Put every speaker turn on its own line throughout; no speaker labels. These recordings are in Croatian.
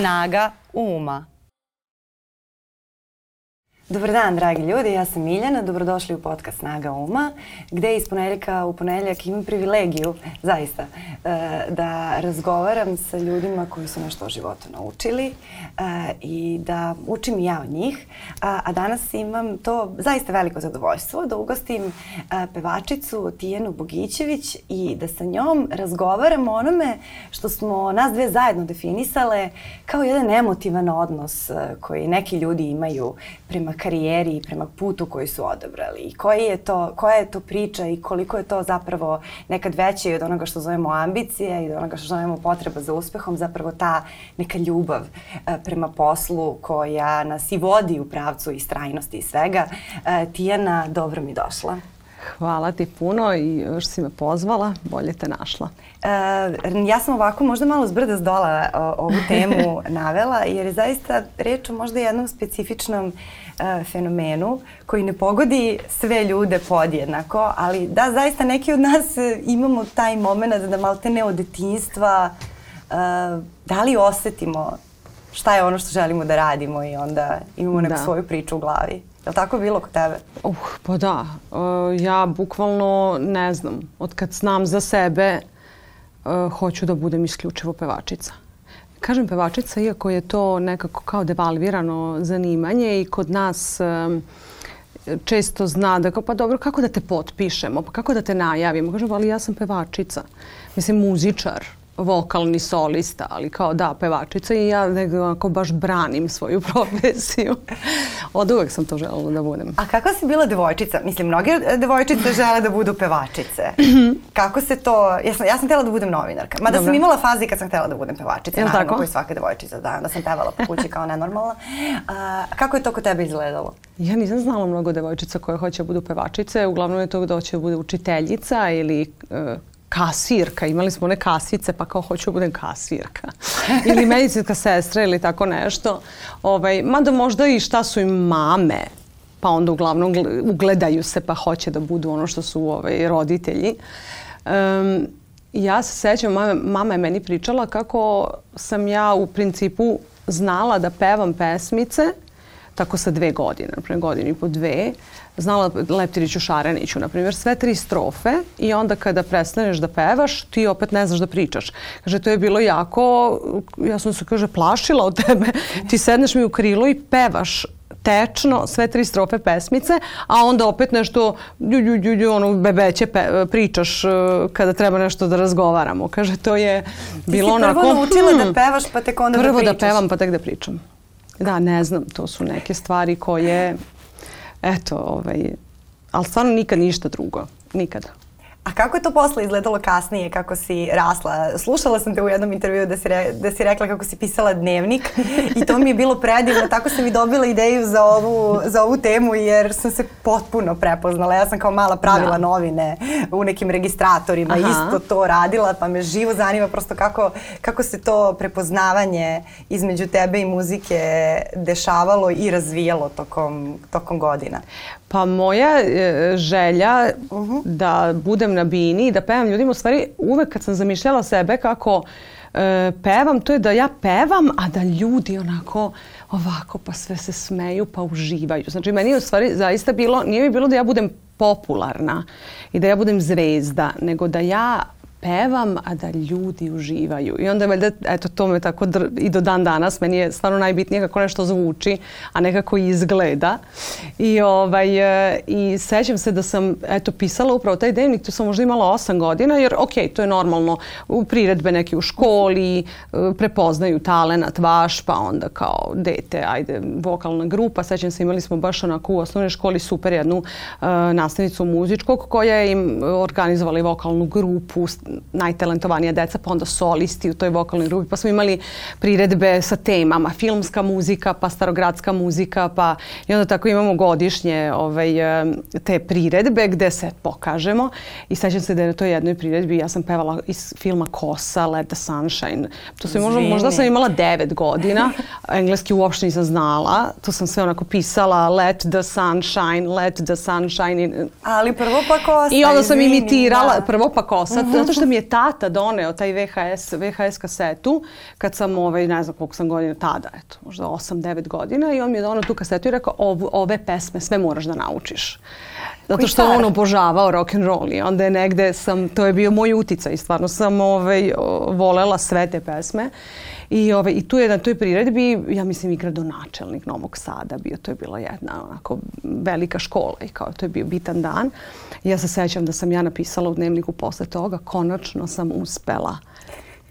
Snaga uma.
Dobar dan, dragi ljudi, ja sam Miljana, dobrodošli u podcast Snaga Uma, gde iz ponedjeljaka u ponedjeljak imam privilegiju, zaista, e, da razgovaram sa ljudima koji su nešto o životu naučili e, i da učim ja od njih. A danas imam to zaista veliko zadovoljstvo da ugostim e, pevačicu Tijenu Bogićević i da sa njom razgovaram o onome što smo nas dve zajedno definisale kao jedan emotivan odnos koji neki ljudi imaju prema karijeri i prema putu koji su odabrali i koji je to, koja je to priča i koliko je to zapravo nekad veće od onoga što zovemo ambicija i od onoga što zovemo potreba za uspehom, zapravo ta neka ljubav e, prema poslu koja nas i vodi u pravcu istrajnosti i svega. E, Tijana, dobro mi došla.
Hvala ti puno i što si me pozvala, bolje te našla.
E, ja sam ovako možda malo zbrda s dola ovu temu navela jer je zaista reč o možda jednom specifičnom fenomenu koji ne pogodi sve ljude podjednako, ali da, zaista neki od nas e, imamo taj moment da malte ne od detinjstva uh, da li osetimo šta je ono što želimo da radimo i onda imamo neku da. svoju priču u glavi. Je li tako bilo kod tebe?
Uh, pa da. Uh, ja bukvalno ne znam. Od kad znam za sebe uh, hoću da budem isključivo pevačica. Kažem pevačica, iako je to nekako kao devalvirano zanimanje i kod nas često zna da kao, pa dobro, kako da te potpišemo, pa kako da te najavimo. Kažem, ali ja sam pevačica. Mislim, muzičar vokalni solista, ali kao da, pevačica i ja nekako baš branim svoju profesiju. Od uvek sam to želela da budem.
A kako si bila devojčica? Mislim, mnoge devojčice žele da budu pevačice. kako se to... Ja sam, ja sam htjela da budem novinarka. Mada Dobre. sam imala fazi kad sam htjela da budem pevačica. Naravno, tako? koji svaka devojčica, da. Da sam pevala po kući kao nenormalna. A, kako je to kod tebe izgledalo?
Ja nisam znala mnogo devojčica koje hoće da budu pevačice. Uglavnom je to da hoće da bude učiteljica ili uh, kasirka, imali smo one kasice, pa kao hoću budem kasirka. ili medicinska sestra ili tako nešto. Ovaj, mada možda i šta su im mame, pa onda uglavnom ugledaju se pa hoće da budu ono što su ovaj, roditelji. Um, ja se sećam, mama, mama je meni pričala kako sam ja u principu znala da pevam pesmice tako sa dve godine, na godinu i po dve, znala Leptiriću Šareniću, na primjer, sve tri strofe i onda kada prestaneš da pevaš, ti opet ne znaš da pričaš. Kaže, to je bilo jako, ja sam se, kaže, plašila od tebe. Ti sedneš mi u krilo i pevaš tečno sve tri strofe pesmice, a onda opet nešto lju, lju, lju, ono bebeće pe, pričaš uh, kada treba nešto da razgovaramo. Kaže, to je bilo onako...
Ti si prvo naučila da hmm, da pevaš pa tek onda
da
pričaš.
Prvo da pevam pa tek da pričam. Da, ne znam, to su neke stvari koje eto, ovaj, ali stvarno nikad ništa drugo. Nikad.
A kako je to posle izgledalo kasnije, kako si rasla? Slušala sam te u jednom intervju da si, re, da si rekla kako si pisala dnevnik i to mi je bilo predivno. Tako sam i dobila ideju za ovu, za ovu temu jer sam se potpuno prepoznala. Ja sam kao mala pravila da. novine u nekim registratorima, Aha. isto to radila, pa me živo zanima prosto kako, kako se to prepoznavanje između tebe i muzike dešavalo i razvijalo tokom, tokom godina.
Pa moja e, želja uh -huh. da budem na bini i da pevam ljudima, u stvari uvek kad sam zamišljala sebe kako e, pevam, to je da ja pevam, a da ljudi onako ovako pa sve se smeju pa uživaju. Znači meni je u stvari zaista bilo, nije mi bilo da ja budem popularna i da ja budem zvezda, nego da ja pevam, a da ljudi uživaju. I onda valjda, eto, to me tako i do dan danas, meni je stvarno najbitnije kako nešto zvuči, a nekako izgleda. I, ovaj, e, i sećam se da sam, eto, pisala upravo taj dnevnik, tu sam možda imala osam godina, jer, ok, to je normalno, u priredbe neke u školi, e, prepoznaju talenat vaš, pa onda kao dete, ajde, vokalna grupa. Sećam se, imali smo baš onako u osnovnoj školi super jednu uh, nastavnicu muzičkog koja je im organizovala i vokalnu grupu, najtalentovanija deca, pa onda solisti u toj vokalnoj grupi, pa smo imali priredbe sa temama, filmska muzika, pa starogradska muzika, pa i onda tako imamo godišnje ovaj, te priredbe gde se pokažemo i sećam se da je na toj jednoj priredbi ja sam pevala iz filma Kosa, Let the Sunshine. To sam možda, možda sam imala devet godina, engleski uopšte nisam znala, to sam sve onako pisala Let the Sunshine, Let the Sunshine.
Ali prvo pa Kosa,
I onda sam imitirala, da. prvo pa Kosa, -huh. zato što što mi je tata doneo taj VHS, VHS kasetu kad sam, ovaj, ne znam koliko sam godina tada, eto, možda 8-9 godina i on mi je doneo tu kasetu i rekao ovu, ove pesme sve moraš da naučiš. Zato što on obožavao rock and roll i onda je negde sam, to je bio moj uticaj, stvarno sam ovaj, volela sve te pesme. I, ove, I tu je na toj priredbi, ja mislim i gradonačelnik Novog Sada bio, to je bila jedna onako velika škola i kao to je bio bitan dan. Ja se sećam da sam ja napisala u dnevniku posle toga, konačno sam uspela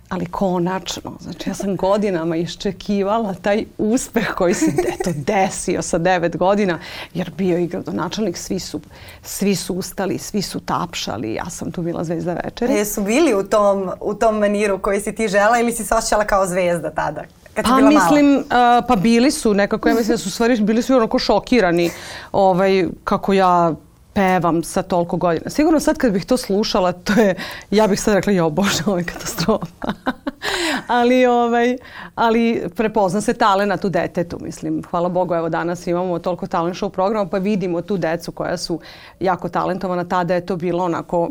ali konačno, znači ja sam godinama iščekivala taj uspeh koji se eto, desio sa devet godina, jer bio i gradonačelnik, svi su, svi su ustali, svi su tapšali, ja sam tu bila zvezda večeri.
Jesu bili u tom, u tom maniru koji si ti žela ili si se osjećala kao zvezda tada?
Kad pa mislim, uh, pa bili su nekako, ja mislim da su stvari bili su onako šokirani ovaj, kako ja pevam sa toliko godina. Sigurno sad kad bih to slušala, to je, ja bih sad rekla, jo bože, ovo je katastrofa. ali, ovaj, ali prepozna se talenat u detetu, mislim. Hvala Bogu, evo danas imamo toliko talent show programa, pa vidimo tu decu koja su jako talentovana. Tada je to bilo onako,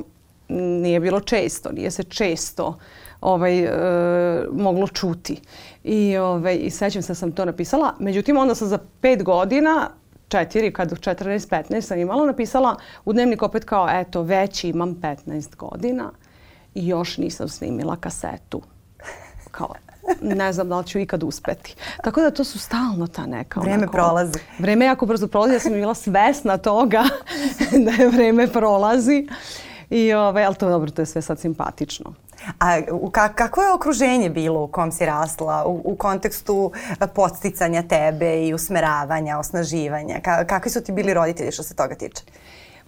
nije bilo često, nije se često ovaj, e, moglo čuti. I, ovaj, I sećam se da sam to napisala. Međutim, onda sam za pet godina četiri, kad u 14-15 sam imala, napisala u dnevnik opet kao, eto, već imam 15 godina i još nisam snimila kasetu. Kao, ne znam da li ću ikad uspeti. Tako da to su stalno ta neka...
Vreme onako, prolazi.
Vreme jako brzo prolazi. Ja sam bila svesna toga da je vreme prolazi. I, ovaj, ali to je dobro, to je sve sad simpatično.
A ka, kako je okruženje bilo u kom si rasla u, u kontekstu podsticanja tebe i usmeravanja, osnaživanja? Ka, kakvi su ti bili roditelji što se toga tiče?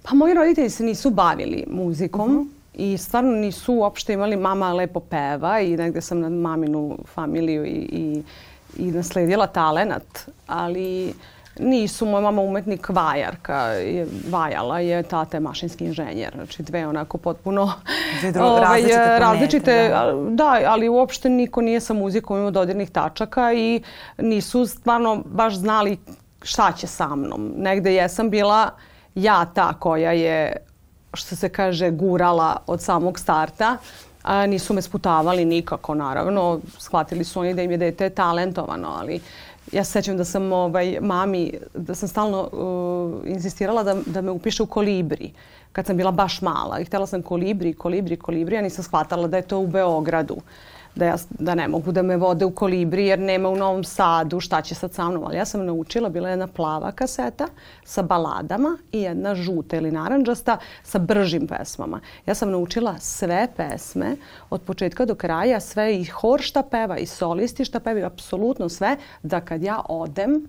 Pa moji roditelji se nisu bavili muzikom. Uh mhm. -huh. I stvarno nisu uopšte imali mama lepo peva i negde sam na maminu familiju i, i, i nasledila talenat. Ali Nisu, moja mama umetnik vajarka, je vajala je, tata je mašinski inženjer. Znači dve onako potpuno
ovaj, različite,
različite da. da, ali uopšte niko nije sa muzikom imao dodirnih tačaka i nisu stvarno baš znali šta će sa mnom. Negde jesam bila ja ta koja je, što se kaže, gurala od samog starta. A, nisu me sputavali nikako, naravno. Shvatili su oni da im je dete talentovano, ali ja se sećam da sam ovaj, mami, da sam stalno uh, insistirala da, da me upiše u kolibri kad sam bila baš mala. I htela sam kolibri, kolibri, kolibri, a nisam shvatala da je to u Beogradu da, ja, da ne mogu da me vode u kolibri jer nema u Novom Sadu, šta će sad sa mnom. Ali ja sam naučila, bila je jedna plava kaseta sa baladama i jedna žuta ili naranđasta sa bržim pesmama. Ja sam naučila sve pesme od početka do kraja, sve i hor šta peva i solisti šta peva, apsolutno sve, da kad ja odem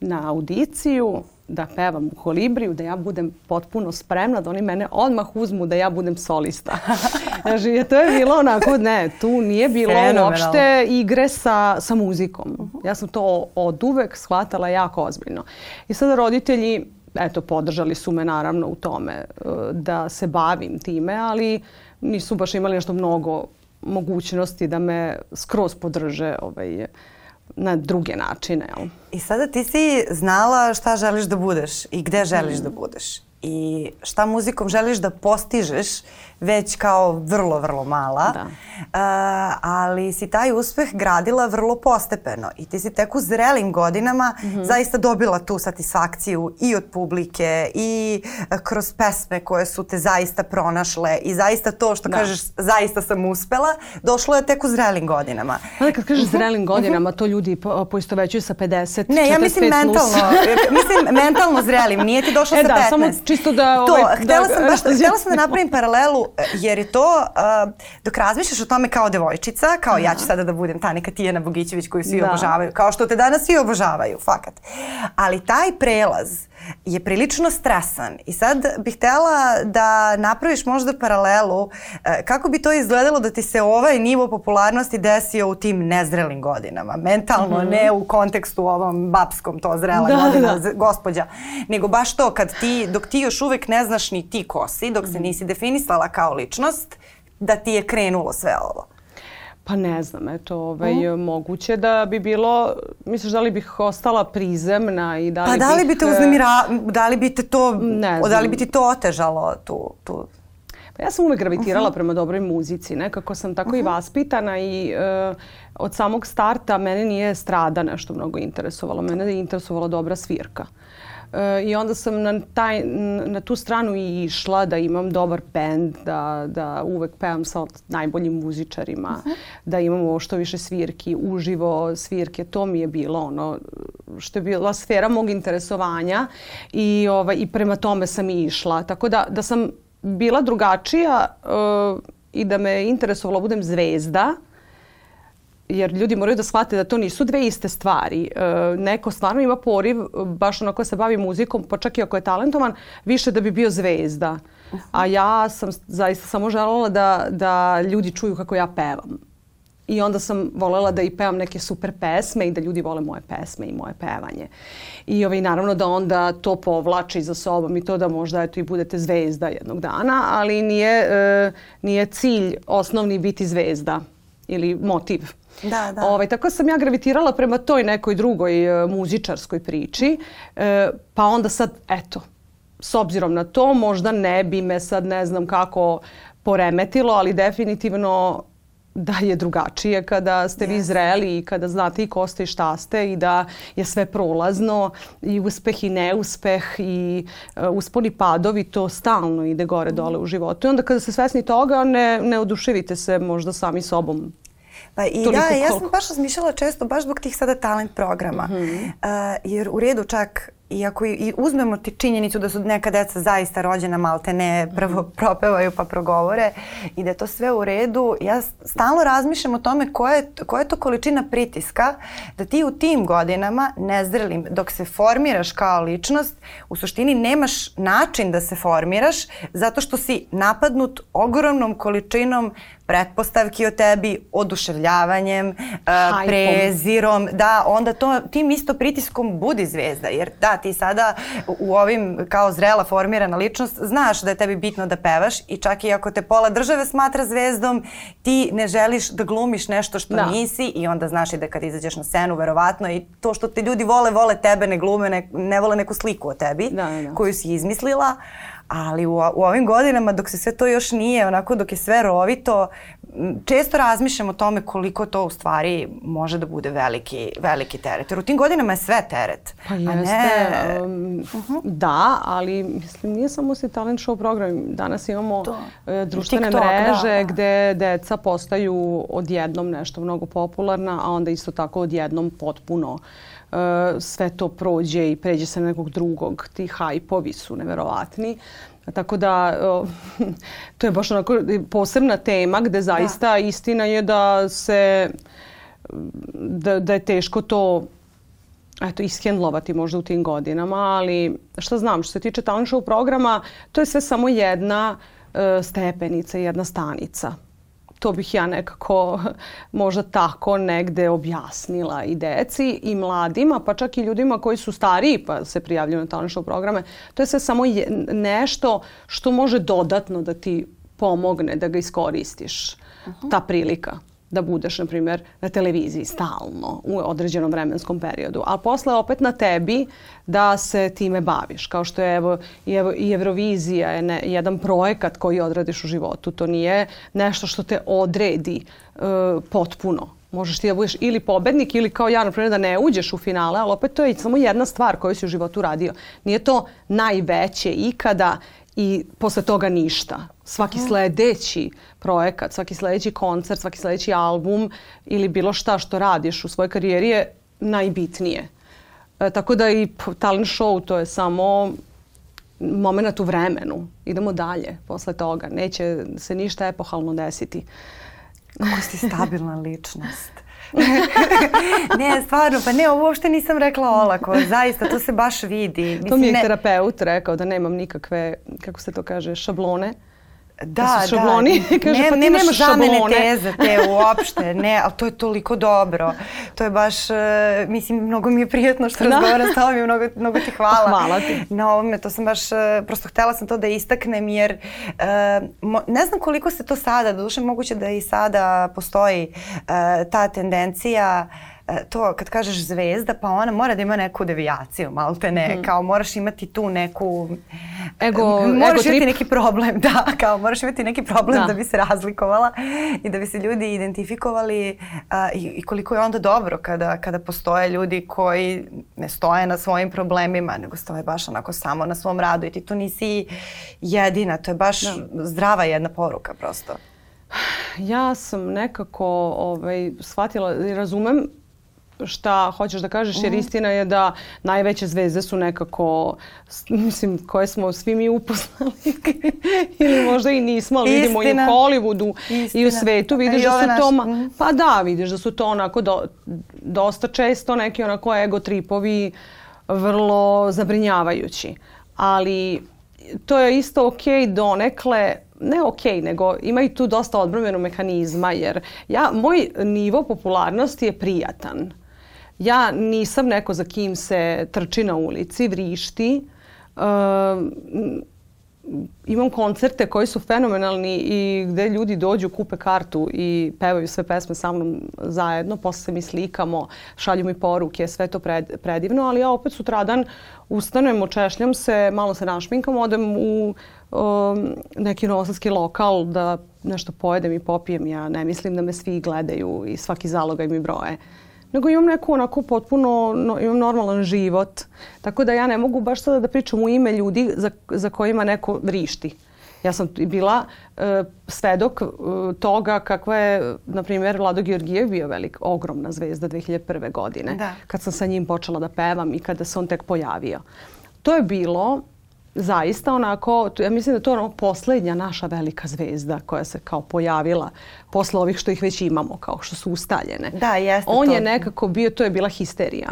na audiciju, da pevam u kolibriju, da ja budem potpuno spremna, da oni mene odmah uzmu da ja budem solista. znači, to je bilo onako, ne, tu nije bilo uopšte igre sa, sa muzikom. Uh -huh. Ja sam to od uvek shvatala jako ozbiljno. I sada roditelji, eto, podržali su me naravno u tome e, da se bavim time, ali nisu baš imali nešto mnogo mogućnosti da me skroz podrže ovaj, na druge načine. Jel?
I sada ti si znala šta želiš da budeš i gde želiš mm. da budeš i šta muzikom želiš da postižeš već kao vrlo, vrlo mala. Da. Uh, ali si taj uspeh gradila vrlo postepeno i ti si tek u zrelim godinama mm -hmm. zaista dobila tu satisfakciju i od publike i uh, kroz pesme koje su te zaista pronašle i zaista to što da. kažeš zaista sam uspela, došlo je tek u zrelim godinama.
Ali kad kažeš mhm. zrelim godinama, to ljudi po, poistovećuju sa 50,
Ne, ja mislim mentalno, mislim mentalno zrelim, nije ti došlo
e,
sa
da,
15.
Samo čisto da...
To, ovaj, htela, da, sam baš, htela sam da napravim paralelu jer je to, uh, dok razmišljaš o tome kao devojčica, kao ja ću sada da budem ta neka Tijana Bogićević koju svi da. obožavaju, kao što te danas svi obožavaju, fakat. Ali taj prelaz je prilično stresan i sad bih htela da napraviš možda paralelu uh, kako bi to izgledalo da ti se ovaj nivo popularnosti desio u tim nezrelim godinama, mentalno, mm -hmm. ne u kontekstu ovom babskom to zrela da, godina, da. gospođa, nego baš to kad ti, dok ti još uvek ne znaš ni ti ko si, dok se mhm. nisi definisala kao ličnost, da ti je krenulo sve ovo?
Pa ne znam, eto, ovaj, mm. moguće da bi bilo, misliš da li bih ostala prizemna i da li
Pa da li
bih,
bi te uznemira, da li bi te to, ne znam. da li bi ti to otežalo tu, tu
Pa Ja sam uvek gravitirala uh -huh. prema dobroj muzici. Nekako sam tako uh -huh. i vaspitana i uh, od samog starta mene nije strada nešto mnogo interesovalo. Mene je interesovala dobra svirka. E, I onda sam na, taj, na tu stranu i išla da imam dobar bend, da, da uvek pevam sa najboljim muzičarima, uh -huh. da imamo što više svirki, uživo svirke. To mi je bilo ono što je bila sfera mog interesovanja i, ovaj, i prema tome sam i išla. Tako da, da sam bila drugačija uh, i da me interesovalo budem zvezda, jer ljudi moraju da shvate da to nisu dve iste stvari. E, neko stvarno ima poriv, baš onako se bavi muzikom, pa čak i ako je talentovan, više da bi bio zvezda. A ja sam zaista samo želela da, da ljudi čuju kako ja pevam. I onda sam volela da i pevam neke super pesme i da ljudi vole moje pesme i moje pevanje. I ovaj, naravno da onda to povlači za sobom i to da možda eto, i budete zvezda jednog dana, ali nije, e, nije cilj osnovni biti zvezda ili motiv.
Da, da.
Ovaj, tako sam ja gravitirala prema toj nekoj drugoj e, muzičarskoj priči, e, pa onda sad, eto, s obzirom na to, možda ne bi me sad ne znam kako poremetilo, ali definitivno da je drugačije kada ste yes. vi zreli i kada znate i ko ste i šta ste i da je sve prolazno i uspeh i neuspeh i uh, usponi padovi to stalno ide gore dole u životu. I onda kada ste svesni toga ne, ne oduševite se možda sami sobom
Pa i da, ja sam baš razmišljala često baš zbog tih sada talent programa. Mm -hmm. uh, jer u redu čak i ako i uzmemo ti činjenicu da su neka deca zaista rođena malte ne prvo mhm. propevaju pa progovore i da je to sve u redu, ja stalno razmišljam o tome koja je, koja je to količina pritiska da ti u tim godinama nezrelim dok se formiraš kao ličnost u suštini nemaš način da se formiraš zato što si napadnut ogromnom količinom pretpostavki o tebi, oduševljavanjem, uh, prezirom, da onda to tim isto pritiskom budi zvezda, jer da, ti sada u ovim kao zrela formirana ličnost znaš da je tebi bitno da pevaš i čak i ako te pola države smatra zvezdom, ti ne želiš da glumiš nešto što da. nisi i onda znaš i da kad izađeš na scenu, verovatno i to što te ljudi vole, vole tebe, ne glume, ne, ne vole neku sliku o tebi da, da. koju si izmislila, Ali u, u ovim godinama dok se sve to još nije, onako dok je sve rovito, često razmišljam o tome koliko to u stvari može da bude veliki, veliki teret. Jer u tim godinama je sve teret.
Pa jeste, ne... um, -huh. da, ali mislim nije samo se talent show program. Danas imamo to. Uh, društvene TikTok, mreže da. gde deca postaju odjednom nešto mnogo popularna, a onda isto tako odjednom potpuno sve to prođe i pređe se na nekog drugog. Ti hajpovi su neverovatni. Tako da to je baš onako posebna tema gde zaista da. istina je da se da, da je teško to eto, ishendlovati možda u tim godinama, ali šta znam, što se tiče talent show programa, to je sve samo jedna uh, stepenica, jedna stanica to bih ja nekako možda tako negde objasnila i deci i mladima, pa čak i ljudima koji su stariji pa se prijavljuju na talent show programe. To je sve samo je, nešto što može dodatno da ti pomogne da ga iskoristiš. Ta prilika da budeš, na primjer, na televiziji stalno u određenom vremenskom periodu. A posle opet na tebi da se time baviš. Kao što je evo, i, Eurovizija je ne, jedan projekat koji odradiš u životu. To nije nešto što te odredi uh, potpuno. Možeš ti da budeš ili pobednik ili kao ja, na primjer, da ne uđeš u finale, ali opet to je samo jedna stvar koju si u životu radio. Nije to najveće ikada i posle toga ništa. Svaki sledeći projekat, svaki sledeći koncert, svaki sledeći album ili bilo šta što radiš u svojoj karijeri je najbitnije. E, tako da i talent show to je samo moment u vremenu. Idemo dalje posle toga. Neće se ništa epohalno desiti.
Kako si stabilna ličnost. ne, stvarno, pa ne, ovo uopšte nisam rekla olako, zaista, to se baš vidi.
Mislim, to mi je ne... terapeut rekao da nemam nikakve, kako se to kaže, šablone
Da, da,
šabloni.
da. Kaže, ne, pa nemaš nemaš šablone. teze te uopšte, ne, ali to je toliko dobro. To je baš, uh, mislim, mnogo mi je prijatno što da. razgovaram s tobom i mnogo, mnogo ti hvala.
Hvala ti.
Na ovome, to sam baš, uh, prosto htela sam to da istaknem jer uh, mo, ne znam koliko se to sada, doduše moguće da i sada postoji ta tendencija to kad kažeš zvezda, pa ona mora da ima neku devijaciju, malo te ne, mm. kao moraš imati tu neku...
Ego,
moraš
ego
imati
trip.
neki problem, da, kao moraš imati neki problem
Da.
da, bi se razlikovala i da bi se ljudi identifikovali a, i, i koliko je onda dobro kada, kada postoje ljudi koji ne stoje na svojim problemima, nego stoje baš onako samo na svom radu i ti tu nisi jedina, to je baš
Da.
zdrava jedna poruka prosto.
Ja sam nekako ovaj, shvatila i razumem šta hoćeš da kažeš
Mhm.
jer istina je da najveće zvezde su nekako mislim koje smo svi mi upoznali ili možda i nismo ali vidimo i u
Istina.
Hollywoodu i u
Istina.
svetu
A
vidiš da su to
naše,
ma-
mhm.
pa da vidiš da su to onako do, dosta često neki onako ego tripovi vrlo zabrinjavajući ali to je isto ok donekle ne ok, nego ima i tu dosta odbromenu mehanizma jer ja, moj nivo popularnosti je prijatan. Ja nisam neko za kim se trči na ulici, vrišti. Um, imam koncerte koji su fenomenalni i gde ljudi dođu, kupe kartu i pevaju sve pesme sa mnom zajedno, posle se mi slikamo, šalju mi poruke, sve to pred, predivno, ali ja opet sutradan ustanem, očešljam se, malo se našminkam, odem u um, neki novosadski lokal da nešto pojedem i popijem. Ja ne mislim da me svi gledaju i svaki zalogaj mi broje nego imam neku onako potpuno, no, imam normalan život. Tako da ja ne mogu baš sada da pričam u ime ljudi za, za kojima neko vrišti. Ja sam bila e, svedok e, toga kakva je, na primjer, Vlado Georgijev bio velik, ogromna zvezda 2001. godine.
Da.
Kad sam sa njim počela da pevam i kada se on tek pojavio. To je bilo zaista onako, ja mislim da je to ono poslednja naša velika zvezda koja se kao pojavila posle ovih što ih već imamo, kao što su ustaljene.
Da, jeste
On
to.
je nekako bio, to je bila histerija.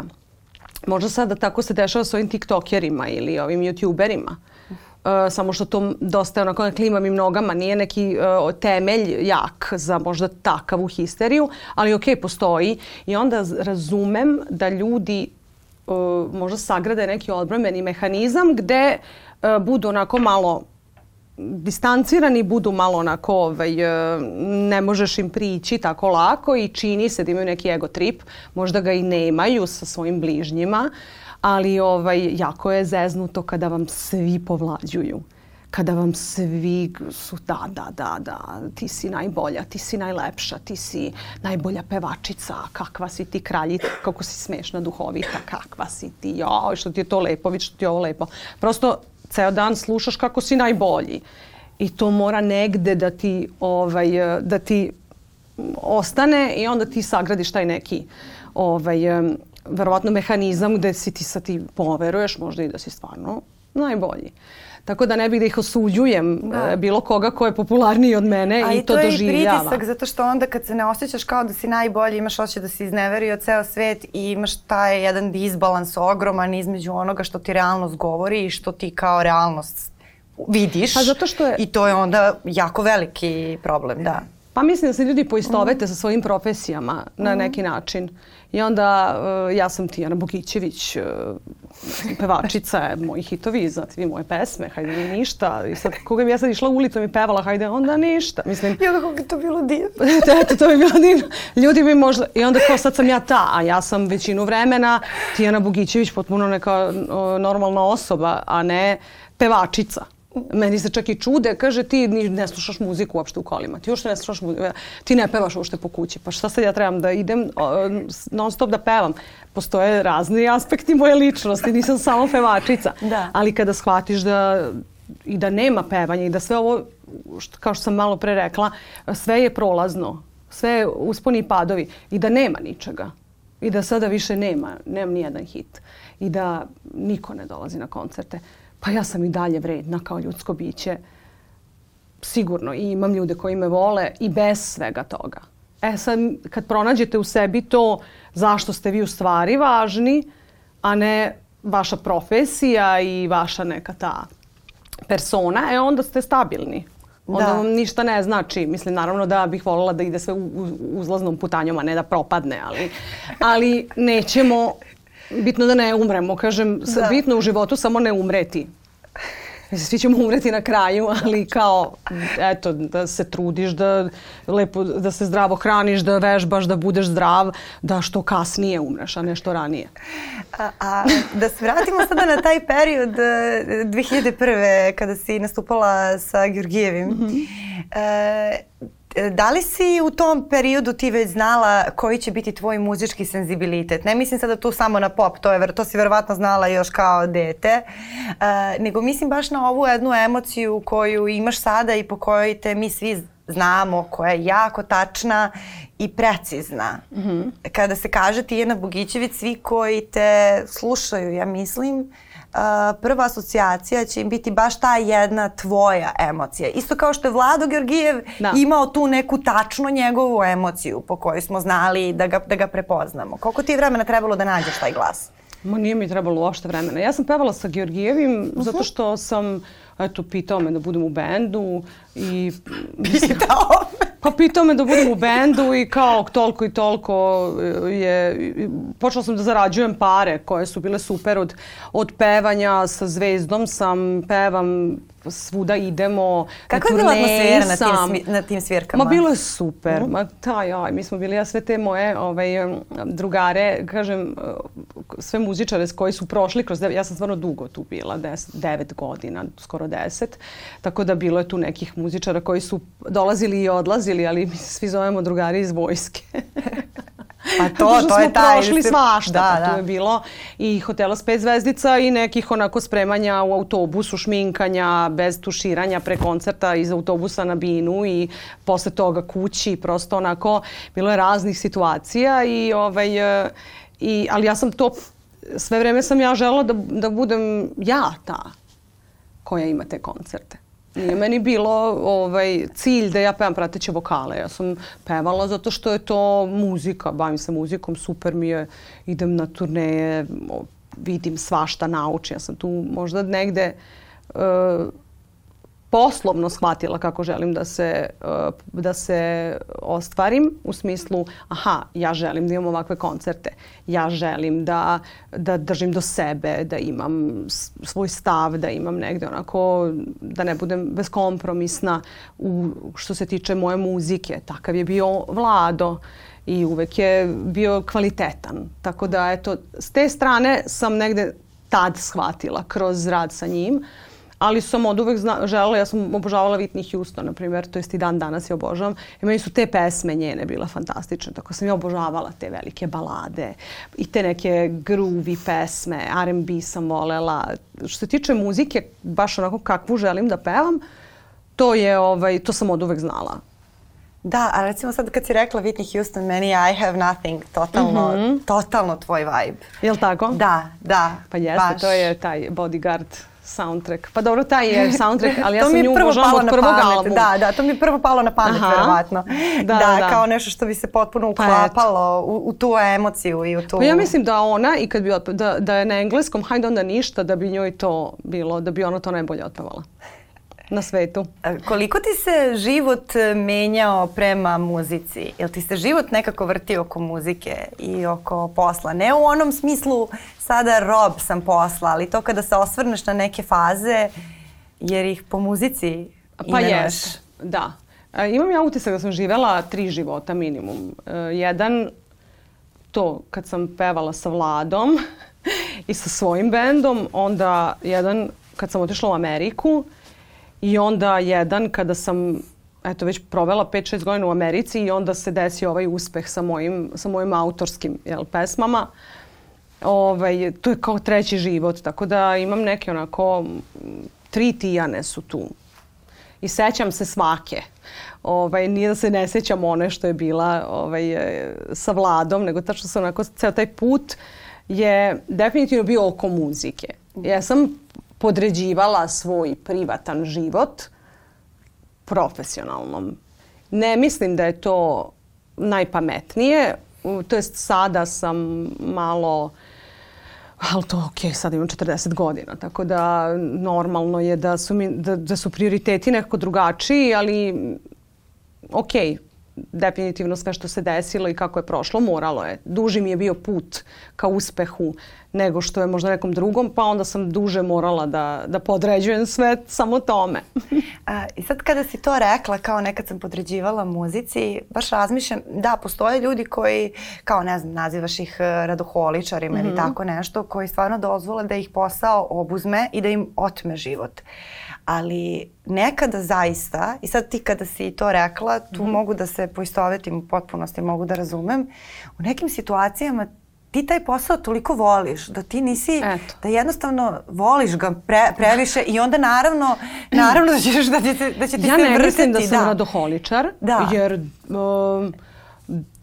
Možda sada tako se dešava s ovim tiktokerima ili ovim youtuberima. Uh, samo što to dosta onako na klimavim nogama, nije neki uh, temelj jak za možda takavu histeriju, ali ok, postoji. I onda razumem da ljudi možda sagrade neki odbrambeni mehanizam gde uh, budu onako malo distancirani, budu malo onako, ovaj, e, ne možeš im prići tako lako i čini se da imaju neki ego trip, možda ga i nemaju sa svojim bližnjima, ali ovaj, jako je zeznuto kada vam svi povlađuju. Kada vam svi su da, da, da, da, ti si najbolja, ti si najlepša, ti si najbolja pevačica, kakva si ti kraljica, kako si smešna, duhovita, kakva si ti, joj, što ti je to lepo, vidi što ti je ovo lepo. Prosto ceo dan slušaš kako si najbolji. I to mora negde da ti, ovaj, da ti ostane i onda ti sagradiš taj neki ovaj, verovatno mehanizam gde si ti sad ti poveruješ možda i da si stvarno najbolji. Tako da ne bih da ih osuđujem
Da.
e, bilo koga ko je popularniji od mene
A
i to
je i
doživljava.
pritisak zato što onda kad se ne osjećaš kao da si najbolji, imaš osjećaj da si izneverio ceo svet i imaš taj jedan disbalans ogroman između onoga što ti realnost govori i što ti kao realnost vidiš.
Pa zato što je-
I to je onda jako veliki problem, da.
Pa mislim da se ljudi poistovete sa svojim profesijama na neki način. I onda uh, ja sam Tijana Bogićević, uh, pevačica, moji hitovi, znate vi moje pesme, hajde mi ništa. I sad koga bi ja sad išla ulicom i pevala, hajde onda ništa. Mislim,
Jo, kako bi to bilo divno.
Eto, to bi bilo divno. Ljudi bi možda, i onda kao sad sam ja ta, a ja sam većinu vremena Tijana Bugićević potpuno neka o, normalna osoba, a ne pevačica. Meni se čak i čude, kaže ti ne slušaš muziku uopšte u kolima, ti uopšte ne slušaš muziku, ti ne pevaš uopšte po kući, pa šta sad ja trebam da idem non stop da pevam? Postoje razni aspekti moje ličnosti, nisam samo pevačica.
Da.
Ali kada shvatiš da i da nema pevanja i da sve ovo, što, kao što sam malo pre rekla, sve je prolazno, sve je usponi i padovi i da nema ničega. I da sada više nema, nemam ni jedan hit. I da niko ne dolazi na koncerte. Pa ja sam i dalje vredna kao ljudsko biće. Sigurno. I imam ljude koji me vole i bez svega toga. E sad, kad pronađete u sebi to zašto ste vi u stvari važni, a ne vaša profesija i vaša neka ta persona, e onda ste stabilni. Onda
Da.
vam ništa ne znači. Mislim, naravno da bih voljela da ide sve u, u, uzlaznom putanjom, a ne da propadne, ali, ali nećemo, bitno da ne umremo. Kažem,
Da.
bitno u životu samo ne umreti. Svi ćemo umreti na kraju, ali kao, eto, da se trudiš, da, lepo, da se zdravo hraniš, da vežbaš, da budeš zdrav, da što kasnije umreš, a ne što ranije.
A, a da se vratimo sada na taj period 2001. kada si nastupala sa Georgijevim. Mm -hmm. e, da li si u tom periodu ti već znala koji će biti tvoj muzički senzibilitet? Ne mislim sada tu samo na pop, to, je, to si verovatno znala još kao dete, uh, nego mislim baš na ovu jednu emociju koju imaš sada i po kojoj te mi svi znamo, koja je jako tačna i precizna. Mm -hmm. Kada se kaže Tijena Bogićević, svi koji te slušaju, ja mislim, prva asocijacija će im biti baš ta jedna tvoja emocija. Isto kao što je Vlado Georgijev da. imao tu neku tačno njegovu emociju po kojoj smo znali da ga, da ga prepoznamo. Koliko ti je vremena trebalo da nađeš taj glas?
Ma nije mi trebalo uopšte vremena. Ja sam pevala sa Georgijevim uh -huh. zato što sam eto, pitao me da budem u bendu i...
Pitao?
Pa pitao me da budem u bendu i kao toliko i toliko je... Počela sam da zarađujem pare koje su bile super od, od pevanja sa zvezdom sam, pevam svuda idemo.
Kako je bila atmosfera na tim, na tim svirkama?
Ma bilo je super. Mm. Ma aj, mi smo bili, ja sve te moje ovaj, drugare, kažem, sve muzičare s koji su prošli kroz, ja sam stvarno dugo tu bila, des, devet godina, skoro deset, tako da bilo je tu nekih muzičara koji su dolazili i odlazili, ali mi se svi zovemo drugari iz vojske.
Pa to, to je taj...
prošli svašta, da, pa da. tu je bilo i hotela s pet zvezdica i nekih onako spremanja u autobusu, šminkanja, bez tuširanja pre koncerta iz autobusa na binu i posle toga kući, prosto onako, bilo je raznih situacija i ovaj, i, ali ja sam to, sve vreme sam ja žela da, da budem ja ta koja ima te koncerte. Nije meni bilo ovaj, cilj da ja pevam prateće vokale. Ja sam pevala zato što je to muzika, bavim se muzikom, super mi je, idem na turneje, vidim svašta, naučim. Ja sam tu možda negde uh, poslovno shvatila kako želim da se, uh, da se ostvarim u smislu aha, ja želim da imam ovakve koncerte. Ja želim da, da držim do sebe, da imam svoj stav, da imam negde onako, da ne budem beskompromisna u, što se tiče moje muzike. Takav je bio Vlado i uvek je bio kvalitetan. Tako da, eto, s te strane sam negde tad shvatila kroz rad sa njim. Ali sam od uvek zna, želela, ja sam obožavala Whitney Houston, na primjer, to jest i dan danas je obožavam. I meni su te pesme njene bila fantastične, tako sam ja obožavala te velike balade i te neke groovy pesme, R&B sam volela. Što se tiče muzike, baš onako kakvu želim da pevam, to je, ovaj, to sam od uvek znala.
Da, a recimo sad kad si rekla Whitney Houston, meni I have nothing, totalno, mm -hmm. totalno tvoj vibe.
Jel tako?
Da, da.
Pa jeste, baš. to je taj bodyguard soundtrack. Pa dobro, taj je soundtrack, ali ja sam nju obožavam od prvog albuma.
Da, da, to mi je prvo palo na pamet, Aha. verovatno. Da, da, da, kao nešto što bi se potpuno pa uklapalo pa u, u tu emociju i u tu...
Pa ja mislim da ona, i kad bi, da, da je na engleskom, hajde onda ništa, da bi njoj to bilo, da bi ona to najbolje otpevala na svetu.
Koliko ti se život e, menjao prema muzici? Jel ti se život nekako vrti oko muzike i oko posla? Ne u onom smislu sada rob sam posla, ali to kada se osvrneš na neke faze jer ih po muzici
Pa jes, da. E, imam ja utisak da sam živela tri života minimum. E, jedan, to kad sam pevala sa Vladom i sa svojim bendom, onda jedan kad sam otišla u Ameriku I onda jedan kada sam eto već provela 5-6 godina u Americi i onda se desio ovaj uspeh sa mojim, sa mojim autorskim jel, pesmama. Ovaj, to je kao treći život, tako da imam neke onako, tri tijane su tu. I sećam se svake. Ovaj, nije da se ne sećam one što je bila ovaj, sa Vladom, nego tačno sam onako, ceo taj put je definitivno bio oko muzike. Ja sam podređivala svoj privatan život profesionalnom. Ne mislim da je to najpametnije, to jest sada sam malo ali to ok, sad imam 40 godina, tako da normalno je da su, mi, da, da su prioriteti nekako drugačiji, ali ok, definitivno sve što se desilo i kako je prošlo moralo je. Duži mi je bio put ka uspehu nego što je možda nekom drugom, pa onda sam duže morala da, da podređujem sve samo tome.
A, I sad kada si to rekla, kao nekad sam podređivala muzici, baš razmišljam, da, postoje ljudi koji, kao ne znam, nazivaš ih e, radoholičarima mm -hmm. ili mhm. tako nešto, koji stvarno dozvole da ih posao obuzme i da im otme život. Ali nekada zaista, i sad ti kada si to rekla, tu mm. mogu da se poistovetim u potpunosti, mogu da razumem, u nekim situacijama ti taj posao toliko voliš da ti nisi, Eto. da jednostavno voliš ga pre, previše i onda naravno, naravno da ćeš da će, da će ti
ja
se
vrtiti. Ja
ne
mislim da sam da. radoholičar, da. jer... Um,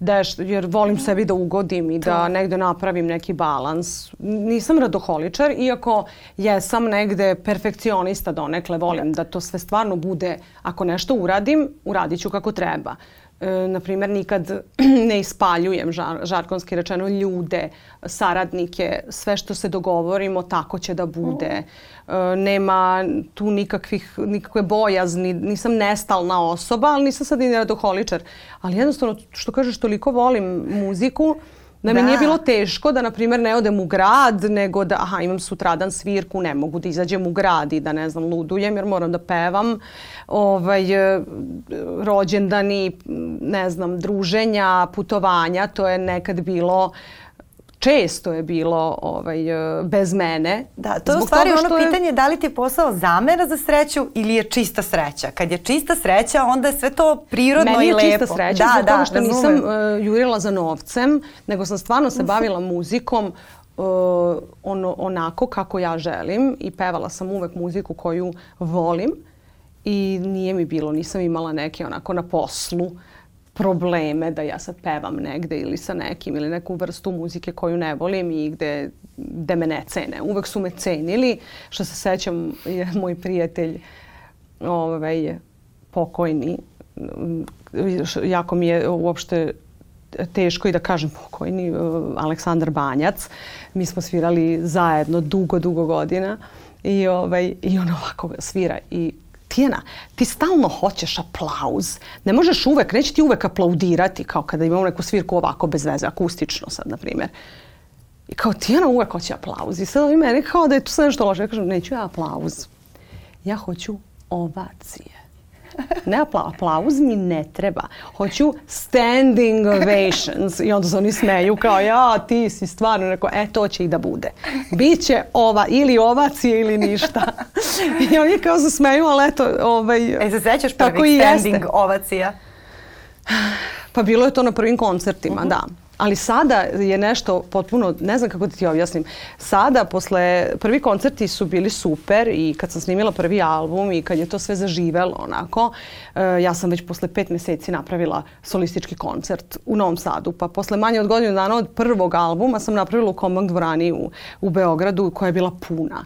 deš, jer volim sebi da ugodim i da negde napravim neki balans. Nisam radoholičar, iako jesam negde perfekcionista donekle, volim da to sve stvarno bude, ako nešto uradim, uradit ću kako treba e, na primjer, nikad ne ispaljujem žar, žarkonski rečeno ljude, saradnike, sve što se dogovorimo tako će da bude. E, nema tu nikakvih, nikakve bojazni, nisam nestalna osoba, ali nisam sad i radoholičar. Ali jednostavno, što kažeš, toliko volim muziku, da mi da. nije bilo teško da, na primjer, ne odem u grad, nego da, aha, imam sutradan svirku, ne mogu da izađem u grad i da, ne znam, ludujem jer moram da pevam. Ovaj, e, rođendani, ne znam, druženja, putovanja, to je nekad bilo često je bilo ovaj, e, bez mene.
Da, to je u stvari ono je... pitanje da li ti je posao zamera za sreću ili je čista sreća. Kad je čista sreća, onda je sve to prirodno
Meni
i lepo.
Meni je čista sreća da, zbog da, toga što nisam uh, jurila za novcem, nego sam stvarno se bavila muzikom uh, ono, onako kako ja želim i pevala sam uvek muziku koju volim i nije mi bilo, nisam imala neke onako na poslu probleme da ja sad pevam negde ili sa nekim ili neku vrstu muzike koju ne volim i gde, gde me ne cene. Uvek su me cenili. Što se sećam je moj prijatelj ovaj, pokojni. Jako mi je uopšte teško i da kažem pokojni, Aleksandar Banjac. Mi smo svirali zajedno dugo, dugo godina i, ovaj, i on ovako svira i Tijena, ti stalno hoćeš aplauz. Ne možeš uvek, neće ti uvek aplaudirati kao kada imamo neku svirku ovako bez veze, akustično sad, na primjer. I kao Tijena uvek hoće aplauz. I sad ovi meni kao da je tu sve nešto loše. Ja kažem, neću ja aplauz. Ja hoću ovacije. Ne apla aplauz mi ne treba. Hoću standing ovations. I onda se oni smeju kao ja, ti si stvarno neko, e to će i da bude. Biće ova ili ovacije ili ništa. I oni kao se smeju, ali eto, ovaj,
e, se sećaš prvih standing jeste. ovacija?
Pa bilo je to na prvim koncertima, uh -huh. da. Ali sada je nešto potpuno, ne znam kako da ti objasnim, sada posle, prvi koncerti su bili super i kad sam snimila prvi album i kad je to sve zaživelo onako, uh, ja sam već posle pet meseci napravila solistički koncert u Novom Sadu. Pa posle manje od godinu dana od prvog albuma sam napravila u Kombank dvorani u, u Beogradu koja je bila puna.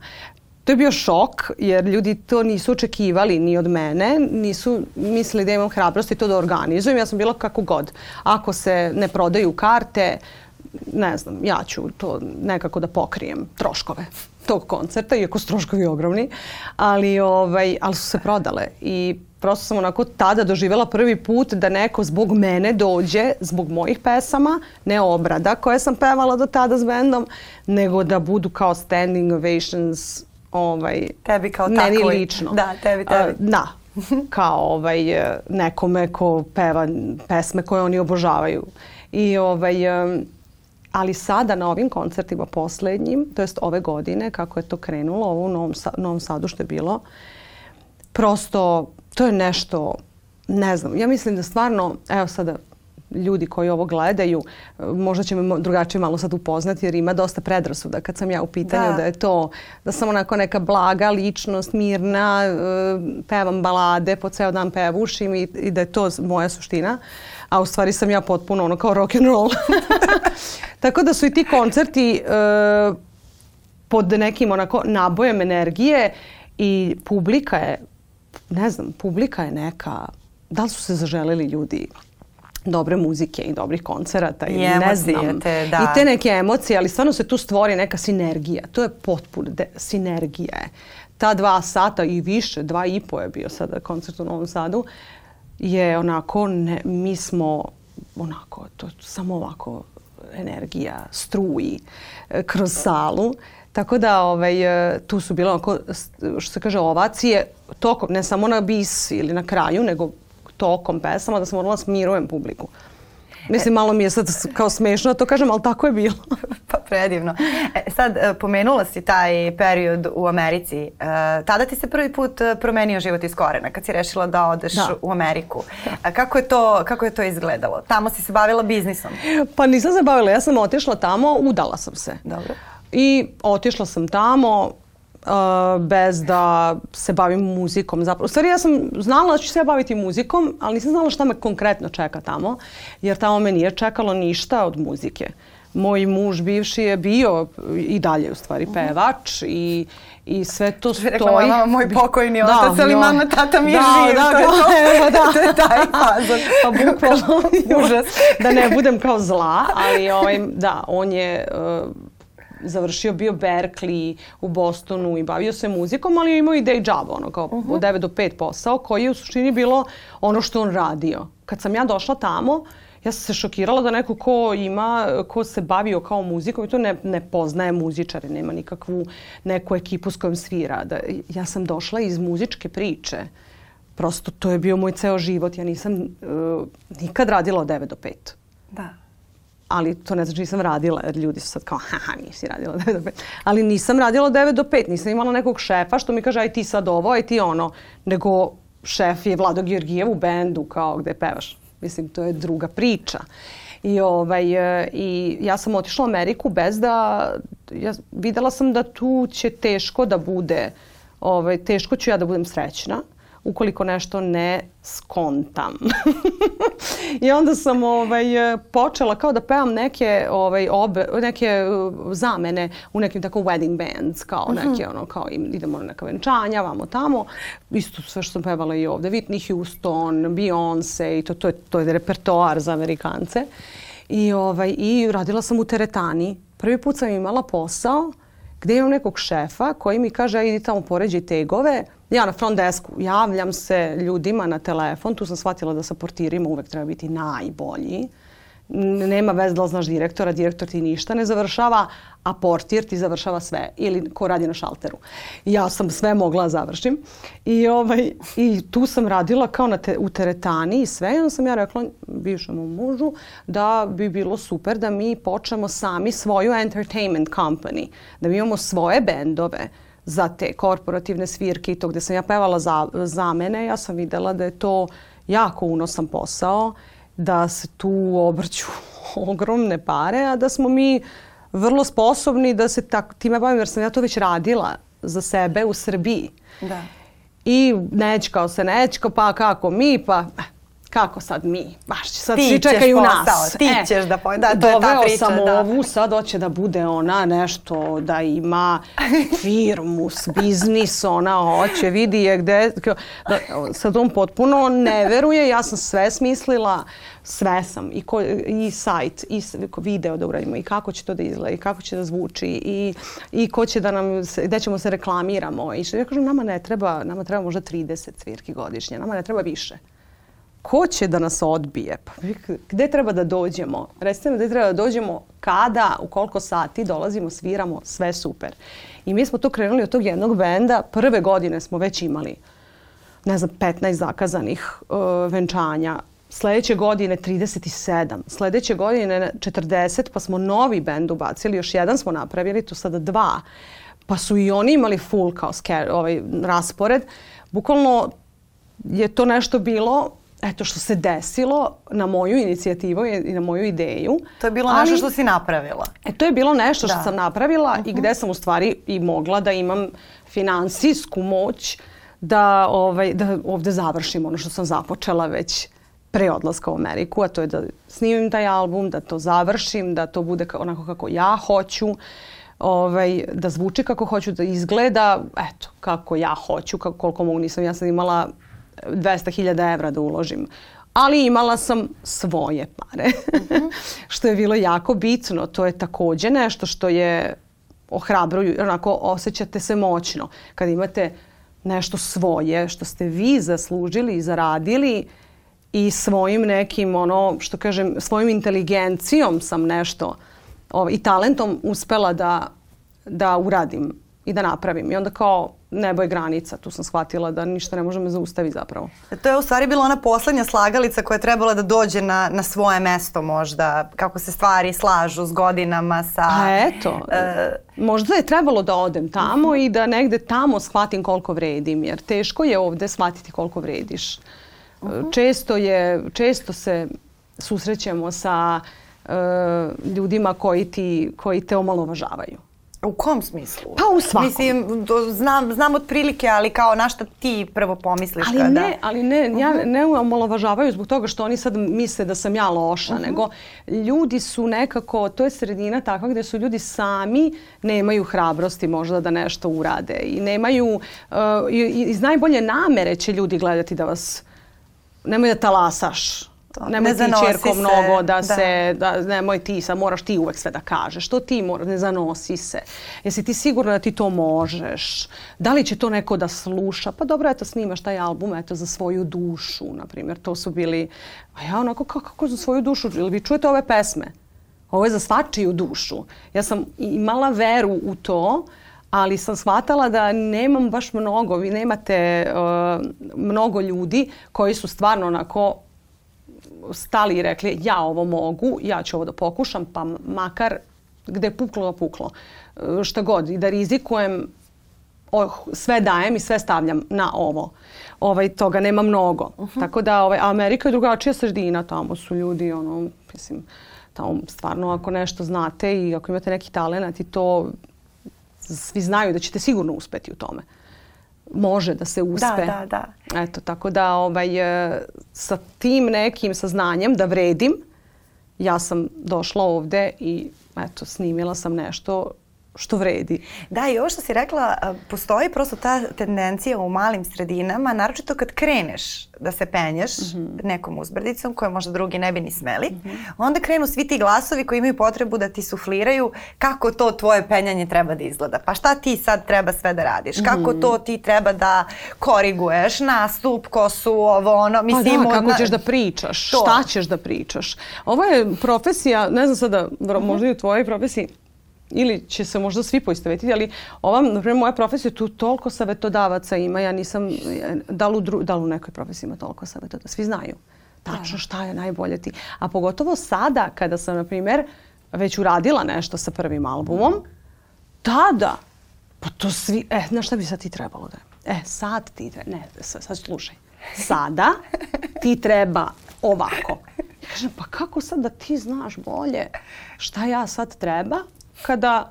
To je bio šok jer ljudi to nisu očekivali ni od mene, nisu mislili da imam hrabrosti to da organizujem. Ja sam bila kako god. Ako se ne prodaju karte, ne znam, ja ću to nekako da pokrijem troškove tog koncerta, iako su troškovi ogromni, ali, ovaj, ali su se prodale i prosto sam onako tada doživjela prvi put da neko zbog mene dođe, zbog mojih pesama, ne obrada koje sam pevala do tada s bendom, nego da budu kao standing ovations ovaj,
tebi kao
meni
takvoj.
lično.
Da, tebi, tebi.
Da, kao ovaj, nekome ko peva pesme koje oni obožavaju. I ovaj, ali sada na ovim koncertima poslednjim, to jest ove godine, kako je to krenulo, ovo u Novom, Novom Sadu što je bilo, prosto to je nešto, ne znam, ja mislim da stvarno, evo sada ljudi koji ovo gledaju, možda će me drugačije malo sad upoznati jer ima dosta predrasuda kad sam ja u pitanju da, da je to, da sam onako neka blaga ličnost, mirna, e, pevam balade, po ceo dan pevušim i, i da je to moja suština. A u stvari sam ja potpuno ono kao rock and roll. Tako da su i ti koncerti uh, pod nekim onako nabojem energije i publika je, ne znam, publika je neka, da li su se zaželeli ljudi dobre muzike i dobrih koncerata
i, I ne znam. Te, da.
I te neke emocije, ali stvarno se tu stvori neka sinergija. To je potpuno sinergija. Ta dva sata i više, dva i po je bio sada koncert u Novom Sadu, je onako, ne, mi smo onako, to samo ovako energija struji e, kroz salu. Tako da ovaj, e, tu su bile onako, što se kaže, ovacije tokom, ne samo na bis ili na kraju, nego tokom pesama da sam morala smirujem publiku. Mislim, malo mi je sad kao smešno da to kažem, ali tako je bilo.
pa predivno. E, sad, e, pomenula si taj period u Americi. E, tada ti se prvi put e, promenio život iz korena, kad si rešila da odeš da. u Ameriku. A kako je, to, kako je to izgledalo? Tamo si se bavila biznisom?
Pa nisam se bavila, ja sam otišla tamo, udala sam se.
Dobro.
I otišla sam tamo, Uh, bez da se bavim muzikom. Zapravo, u stvari ja sam znala da ću se baviti muzikom, ali nisam znala šta me konkretno čeka tamo, jer tamo me nije čekalo ništa od muzike. Moj muž bivši je bio i dalje u stvari mhm. pevač i i sve to stoji. Rekla
mama, moj pokojni otac, ali mama, tata mi je da, živ. Da, to, je to, evo, da. to je taj fazon.
Pa bukvalno, užas. da ne budem kao zla, ali ovaj, da, on je uh, završio bio Berkeley u Bostonu i bavio se muzikom, ali je imao i day job, ono kao uh -huh. od 9 do 5 posao, koji je u suštini bilo ono što on radio. Kad sam ja došla tamo, ja sam se šokirala da neko ko ima, ko se bavio kao muzikom i to ne, ne poznaje muzičare, nema nikakvu neku ekipu s kojom svira. Da, ja sam došla iz muzičke priče. Prosto to je bio moj ceo život. Ja nisam uh, nikad radila od 9 do 5.
Da
ali to ne znači nisam radila, jer ljudi su sad kao, haha, nisi radila 9 do 5. Ali nisam radila 9 do 5, nisam imala nekog šefa što mi kaže, aj ti sad ovo, aj ti ono, nego šef je Vlado Georgijev u bendu, kao gde pevaš. Mislim, to je druga priča. I, ovaj, I ja sam otišla u Ameriku bez da, ja videla sam da tu će teško da bude, ovaj, teško ću ja da budem srećna ukoliko nešto ne skontam. I onda sam ovaj, počela kao da pevam neke, ovaj, obe, neke uh, zamene u nekim tako wedding bands, kao uh mhm. -huh. neke ono, kao idemo na neka venčanja, vamo tamo. Isto sve što sam pevala i ovde. Whitney Houston, Beyoncé i to, to, je, to je repertoar za Amerikance. I, ovaj, I radila sam u teretani. Prvi put sam imala posao gde imam nekog šefa koji mi kaže, idi tamo poređi tegove, ja na front desku javljam se ljudima na telefon, tu sam shvatila da sa portirima uvek treba biti najbolji. Nema veze da li znaš direktora, direktor ti ništa ne završava, a portir ti završava sve ili ko radi na šalteru. Ja sam sve mogla završim i, ovaj, i tu sam radila kao na te, u teretani i sve i onda sam ja rekla bivšem mužu da bi bilo super da mi počnemo sami svoju entertainment company, da mi imamo svoje bendove, za te korporativne svirke i to gde sam ja pevala za, za mene, ja sam videla da je to jako unosan posao, da se tu obrću ogromne pare, a da smo mi vrlo sposobni da se tak, time bavim, jer sam ja to već radila za sebe u Srbiji.
Da.
I nećkao se nećkao, pa kako mi, pa eh, kako sad mi, baš sad ti svi čekaju posao, nas.
Ti e, ćeš da da, to je ta priča.
sam
da.
ovu, sad hoće da bude ona nešto, da ima firmu, biznis, ona hoće, vidi je gde, da, sad on potpuno ne veruje, ja sam sve smislila, sve sam, i, ko, i sajt, i video da uradimo, i kako će to da izgleda, i kako će da zvuči, i, i ko će da nam, gde ćemo se reklamiramo. I što ja kažem, nama ne treba, nama treba možda 30 svirki godišnje, nama ne treba više ko će da nas odbije? Pa, gde treba da dođemo? Recite mi gde treba da dođemo, kada, u koliko sati dolazimo, sviramo, sve super. I mi smo to krenuli od tog jednog benda. Prve godine smo već imali, ne znam, 15 zakazanih uh, venčanja. Sledeće godine 37, sledeće godine 40, pa smo novi bend ubacili, još jedan smo napravili, tu sada dva. Pa su i oni imali full kao scare, ovaj, raspored. Bukvalno je to nešto bilo eto što se desilo na moju inicijativu i na moju ideju.
To je bilo nešto što si napravila.
E, to je bilo nešto što da. sam napravila uh -huh. i mhm. gde sam u stvari i mogla da imam finansijsku moć da, ovaj, da ovde završim ono što sam započela već pre odlaska u Ameriku, a to je da snimim taj album, da to završim, da to bude onako kako ja hoću, ovaj, da zvuči kako hoću, da izgleda, eto, kako ja hoću, kako, koliko mogu. Nisam ja sam imala 200.000 evra da uložim. Ali imala sam svoje pare, što je bilo jako bitno. To je takođe nešto što je ohrabruju, onako osjećate se moćno. Kad imate nešto svoje što ste vi zaslužili i zaradili i svojim nekim ono što kažem svojim inteligencijom sam nešto ovaj, i talentom uspela da, da uradim i da napravim. I onda kao nebo je granica. Tu sam shvatila da ništa ne može me zaustaviti zapravo.
To je u stvari bila ona poslednja slagalica koja je trebala da dođe na, na svoje mesto možda, kako se stvari slažu s godinama sa...
A eto, uh, možda je trebalo da odem tamo i da negde tamo shvatim koliko vredim, jer teško je ovde shvatiti koliko vrediš. Uh -huh. često, je, često se susrećemo sa ljudima koji, ti, koji te omalovažavaju.
U kom smislu?
Pa u svakom.
Mislim, do, znam, znam otprilike, ali kao na šta ti prvo pomisliš
ali
kada...
Ne, ali ne, uh -huh. ja ne omalovažavaju zbog toga što oni sad misle da sam ja loša, uh -huh. nego ljudi su nekako, to je sredina takva gde su ljudi sami nemaju hrabrosti možda da nešto urade i nemaju, uh, iz najbolje namere će ljudi gledati da vas, nemoj da talasaš, nemoj ne ti čerko se, mnogo da, da se, da, nemoj ti, sad moraš ti uvek sve da kažeš. Što ti moraš, ne zanosi se. Jesi ti sigurna da ti to možeš? Da li će to neko da sluša? Pa dobro, eto, snimaš taj album, eto, za svoju dušu, na primjer. To su bili, a ja onako, kako, kako za svoju dušu? Ili vi čujete ove pesme? Ovo je za svačiju dušu. Ja sam imala veru u to, ali sam shvatala da nemam baš mnogo. Vi nemate uh, mnogo ljudi koji su stvarno onako stali i rekli ja ovo mogu, ja ću ovo da pokušam, pa makar gde je puklo, puklo. E, šta god, i da rizikujem, oh, sve dajem i sve stavljam na ovo. Ovaj, toga nema mnogo. Uh -huh. Tako da ovaj, Amerika je drugačija sredina, tamo su ljudi, ono, mislim, tamo stvarno ako nešto znate i ako imate neki talent i to svi znaju da ćete sigurno uspeti u tome može da se uspe.
Da, da, da.
Eto, tako da ovaj, e, sa tim nekim saznanjem da vredim, ja sam došla ovde i eto, snimila sam nešto što vredi.
Da, i ovo što si rekla, postoji prosto ta tendencija u malim sredinama, naročito kad kreneš da se penješ mm -hmm. nekom uzbrdicom koje možda drugi ne bi ni smeli, mm -hmm. onda krenu svi ti glasovi koji imaju potrebu da ti sufliraju kako to tvoje penjanje treba da izgleda. Pa šta ti sad treba sve da radiš? -hmm. Kako to ti treba da koriguješ? Nastup, kosu, ovo, ono.
Mislim, pa da, kako na... ćeš da pričaš? To. Šta ćeš da pričaš? Ovo je profesija, ne znam sada, možda i u tvojoj profesiji, ili će se možda svi poistovetiti, ali ova, na primjer, moja profesija, tu toliko savetodavaca ima, ja nisam, da li u, dru, da li u nekoj profesiji ima toliko savetodavaca, svi znaju tačno šta je najbolje ti. A pogotovo sada, kada sam, na primjer, već uradila nešto sa prvim albumom, tada, pa to svi, e, znaš šta bi sad ti trebalo da E, sad ti treba, ne, sad, sad slušaj. Sada ti treba ovako. Kažem, pa kako sad da ti znaš bolje šta ja sad treba? Kada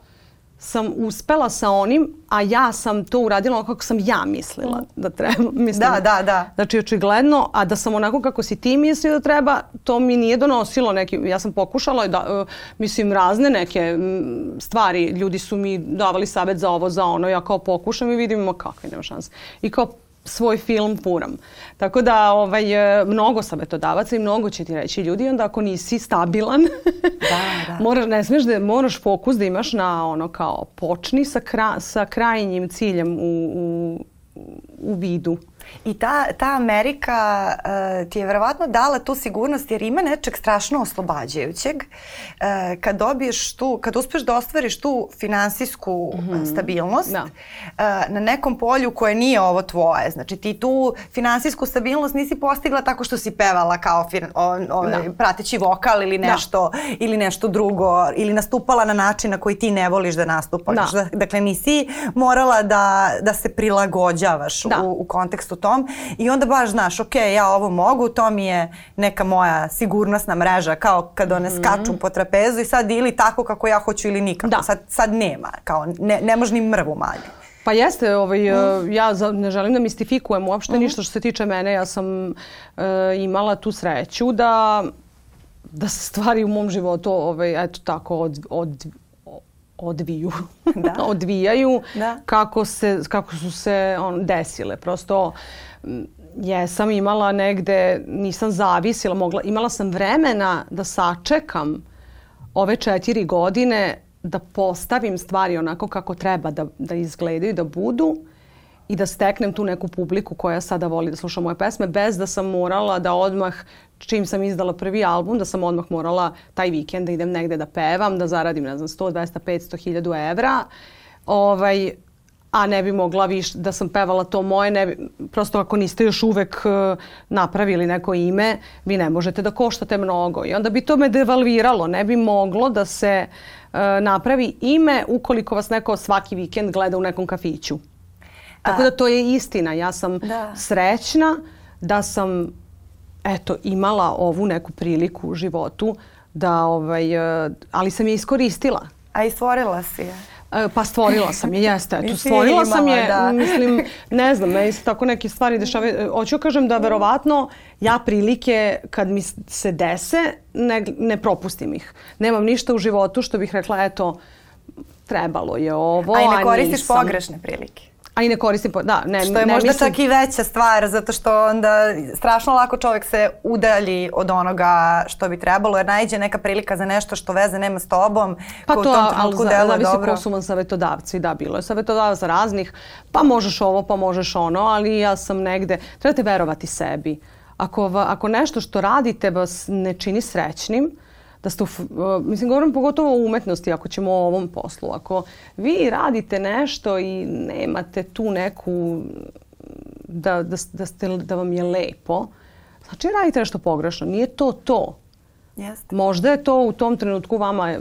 sam uspela sa onim, a ja sam to uradila kako sam ja mislila da treba. Mislim,
da, da, da.
Znači, očigledno, a da sam onako kako si ti mislio da treba, to mi nije donosilo neki, ja sam pokušala da, uh, mislim, razne neke stvari, ljudi su mi davali savjet za ovo, za ono, ja kao pokušam i vidimo kakve nema šanse. I kao svoj film puram. Tako da ovaj, e, mnogo savjetodavaca i mnogo će ti reći ljudi onda ako nisi stabilan, da, da. moraš, ne smiješ da moraš fokus da imaš na ono kao počni sa, kra, sa krajnjim ciljem u, u, u vidu.
I ta, ta Amerika uh, ti je verovatno dala tu sigurnost jer ima nečeg strašno oslobađajućeg. Uh, kad dobiješ tu, kad uspeš da ostvariš tu finansijsku mm -hmm. stabilnost da. uh, na nekom polju koje nije ovo tvoje. Znači ti tu finansijsku stabilnost nisi postigla tako što si pevala kao fin, o, o, da. prateći vokal ili nešto, da. ili nešto drugo ili nastupala na način na koji ti ne voliš da nastupaš. Da. Dakle nisi morala da, da se prilagođavaš u, u kontekstu tom i onda baš znaš, ok, ja ovo mogu, to mi je neka moja sigurnosna mreža, kao kad one mm. skaču po trapezu i sad ili tako kako ja hoću ili nikako. Da. Sad, sad nema, kao ne, ne može ni mrvu manje.
Pa jeste, ovaj, mm. ja ne želim da mistifikujem uopšte mm. ništa što se tiče mene. Ja sam uh, imala tu sreću da, da se stvari u mom životu ovaj, eto tako od, od, odviju, da. odvijaju da. Kako, se, kako su se on, desile. Prosto jesam imala negde, nisam zavisila, mogla, imala sam vremena da sačekam ove četiri godine da postavim stvari onako kako treba da, da izgledaju, da budu i da steknem tu neku publiku koja sada voli da sluša moje pesme bez da sam morala da odmah čim sam izdala prvi album, da sam odmah morala taj vikend da idem negde da pevam, da zaradim, ne znam, 100, 200, 500, 1000 evra. Ovaj, a ne bi mogla više da sam pevala to moje, ne bi, prosto ako niste još uvek uh, napravili neko ime, vi ne možete da koštate mnogo i onda bi to me devalviralo, ne bi moglo da se uh, napravi ime ukoliko vas neko svaki vikend gleda u nekom kafiću. Tako da to je istina, ja sam da. srećna da sam eto imala ovu neku priliku u životu da ovaj, uh, ali sam je iskoristila.
A i stvorila si je.
E, pa stvorila sam je, jeste. Eto, stvorila sam je, da. mislim, ne znam, me isto tako neke stvari dešavaju. E, hoću kažem da verovatno ja prilike kad mi se dese ne, ne propustim ih. Nemam ništa u životu što bih rekla, eto, trebalo je ovo, a
i ne koristiš pogrešne prilike.
A i ne koristim, da, ne,
Što je
ne
možda
mislim...
čak i veća stvar, zato što onda strašno lako čovjek se udalji od onoga što bi trebalo, jer najđe neka prilika za nešto što veze nema s tobom,
pa to, u tom trenutku deluje zavisi dobro. ko su vam savjetodavci, da, bilo je savjetodavaca raznih, pa možeš ovo, pa možeš ono, ali ja sam negde, trebate verovati sebi. Ako, ako nešto što radite vas ne čini srećnim, da ste, uh, mislim, govorim pogotovo o umetnosti ako ćemo o ovom poslu. Ako vi radite nešto i nemate tu neku, da, da, da, ste, da vam je lepo, znači radite nešto pogrešno. Nije to to.
Jeste.
Možda je to u tom trenutku vama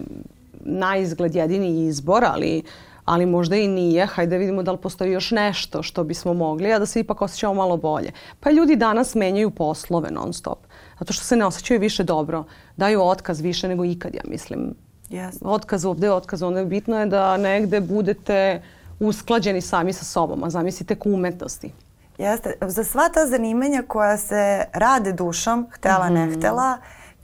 na izgled jedini izbor, ali ali možda i nije. Hajde vidimo da li postoji još nešto što bismo mogli, a da se ipak osjećamo malo bolje. Pa ljudi danas menjaju poslove non stop zato što se ne osjećaju više dobro. Daju otkaz više nego ikad, ja mislim.
Yes.
Otkaz ovde, otkaz ovde. Bitno je da negde budete usklađeni sami sa sobom, a zamislite ku umetnosti.
Jeste. Za sva ta zanimanja koja se rade dušom, htela, mm -hmm. ne htela,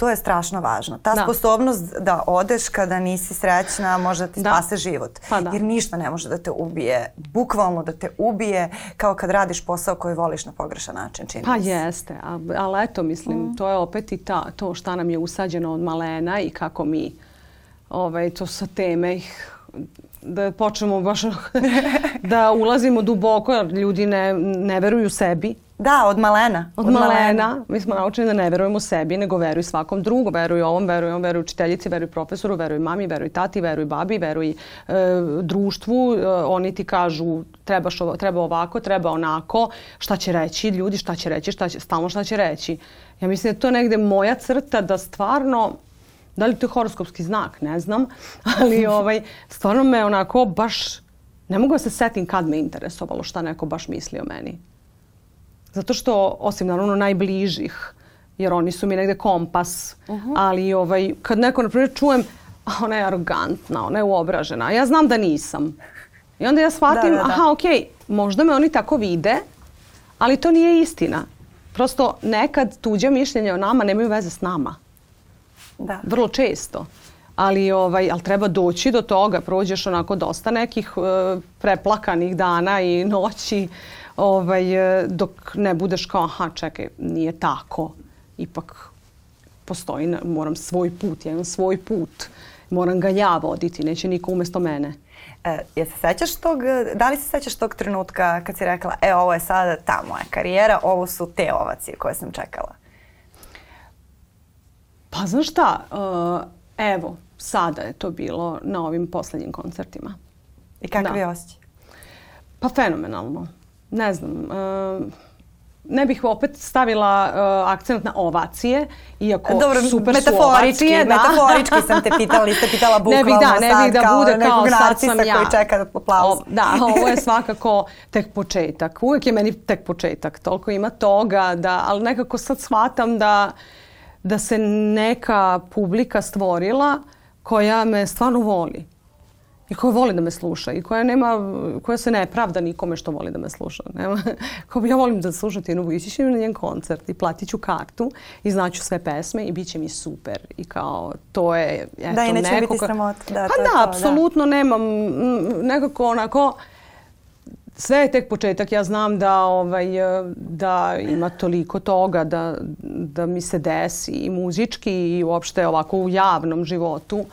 to je strašno važno. Ta da. sposobnost da odeš kada nisi srećna može da ti da. spase život.
Pa da.
Jer ništa ne može da te ubije. Bukvalno da te ubije kao kad radiš posao koji voliš na pogrešan način. Čini
pa jeste. Ali eto, mislim, mm. to je opet i ta, to šta nam je usađeno od malena i kako mi ovaj, to sa teme ih da počnemo baš da ulazimo duboko jer ljudi ne, ne veruju sebi
Da, od malena.
Od, od malena. malena. Mi smo naučeni da ne verujemo sebi, nego veruj svakom drugom. Veruj ovom, veruj ovom, veruj učiteljici, veruj profesoru, veruj mami, veruj tati, veruj babi, veruj e, društvu. E, oni ti kažu trebaš, treba ovako, treba onako. Šta će reći ljudi, šta će reći, šta će, stalno šta će reći. Ja mislim da je to negde moja crta da stvarno da li to je horoskopski znak, ne znam, ali ovaj, stvarno me onako baš, ne mogu da se setim kad me interesovalo šta neko baš misli o meni. Zato što, osim naravno najbližih, jer oni su mi negde kompas, uh -huh. ali ovaj, kad neko, na primjer, čujem, a ona je arogantna, ona je uobražena, a ja znam da nisam. I onda ja shvatim, da, da, da. aha, okej, okay, možda me oni tako vide, ali to nije istina. Prosto nekad tuđe mišljenje o nama nemaju veze s nama.
Da.
Vrlo često. Ali, ovaj, ali treba doći do toga, prođeš onako dosta nekih uh, preplakanih dana i noći ovaj, e, dok ne budeš kao aha čekaj nije tako ipak postoji moram svoj put ja imam svoj put moram ga ja voditi neće niko umesto mene
E, je se sećaš tog, da li se sećaš tog trenutka kad si rekla, e ovo je sada ta moja karijera, ovo su te ovacije koje sam čekala?
Pa znaš šta, uh, evo, sada je to bilo na ovim poslednjim koncertima.
I kakav da. je osjećaj?
Pa fenomenalno ne znam, uh, ne bih opet stavila uh, akcent na ovacije, iako Dobro, super su ovacije.
Da. Metaforički sam te pitala, ste pitala bukvalno
ne bih da, ne bih da
kao
bude kao sad sam ja.
koji čeka aplauz.
Da, ovo je svakako tek početak. Uvijek je meni tek početak. Toliko ima toga, da, ali nekako sad shvatam da, da se neka publika stvorila koja me stvarno voli i koja voli da me sluša i koja nema, koja se ne pravda nikome što voli da me sluša. Nema, kao ja volim da slušam Tinu Vujičić na njen koncert i platit ću kartu i znaću sve pesme i bit će mi super. I kao to je
eto, da, i neće biti sramota. Da,
pa da, apsolutno nemam nekako onako sve je tek početak. Ja znam da, ovaj, da ima toliko toga da, da mi se desi i muzički i uopšte ovako u javnom životu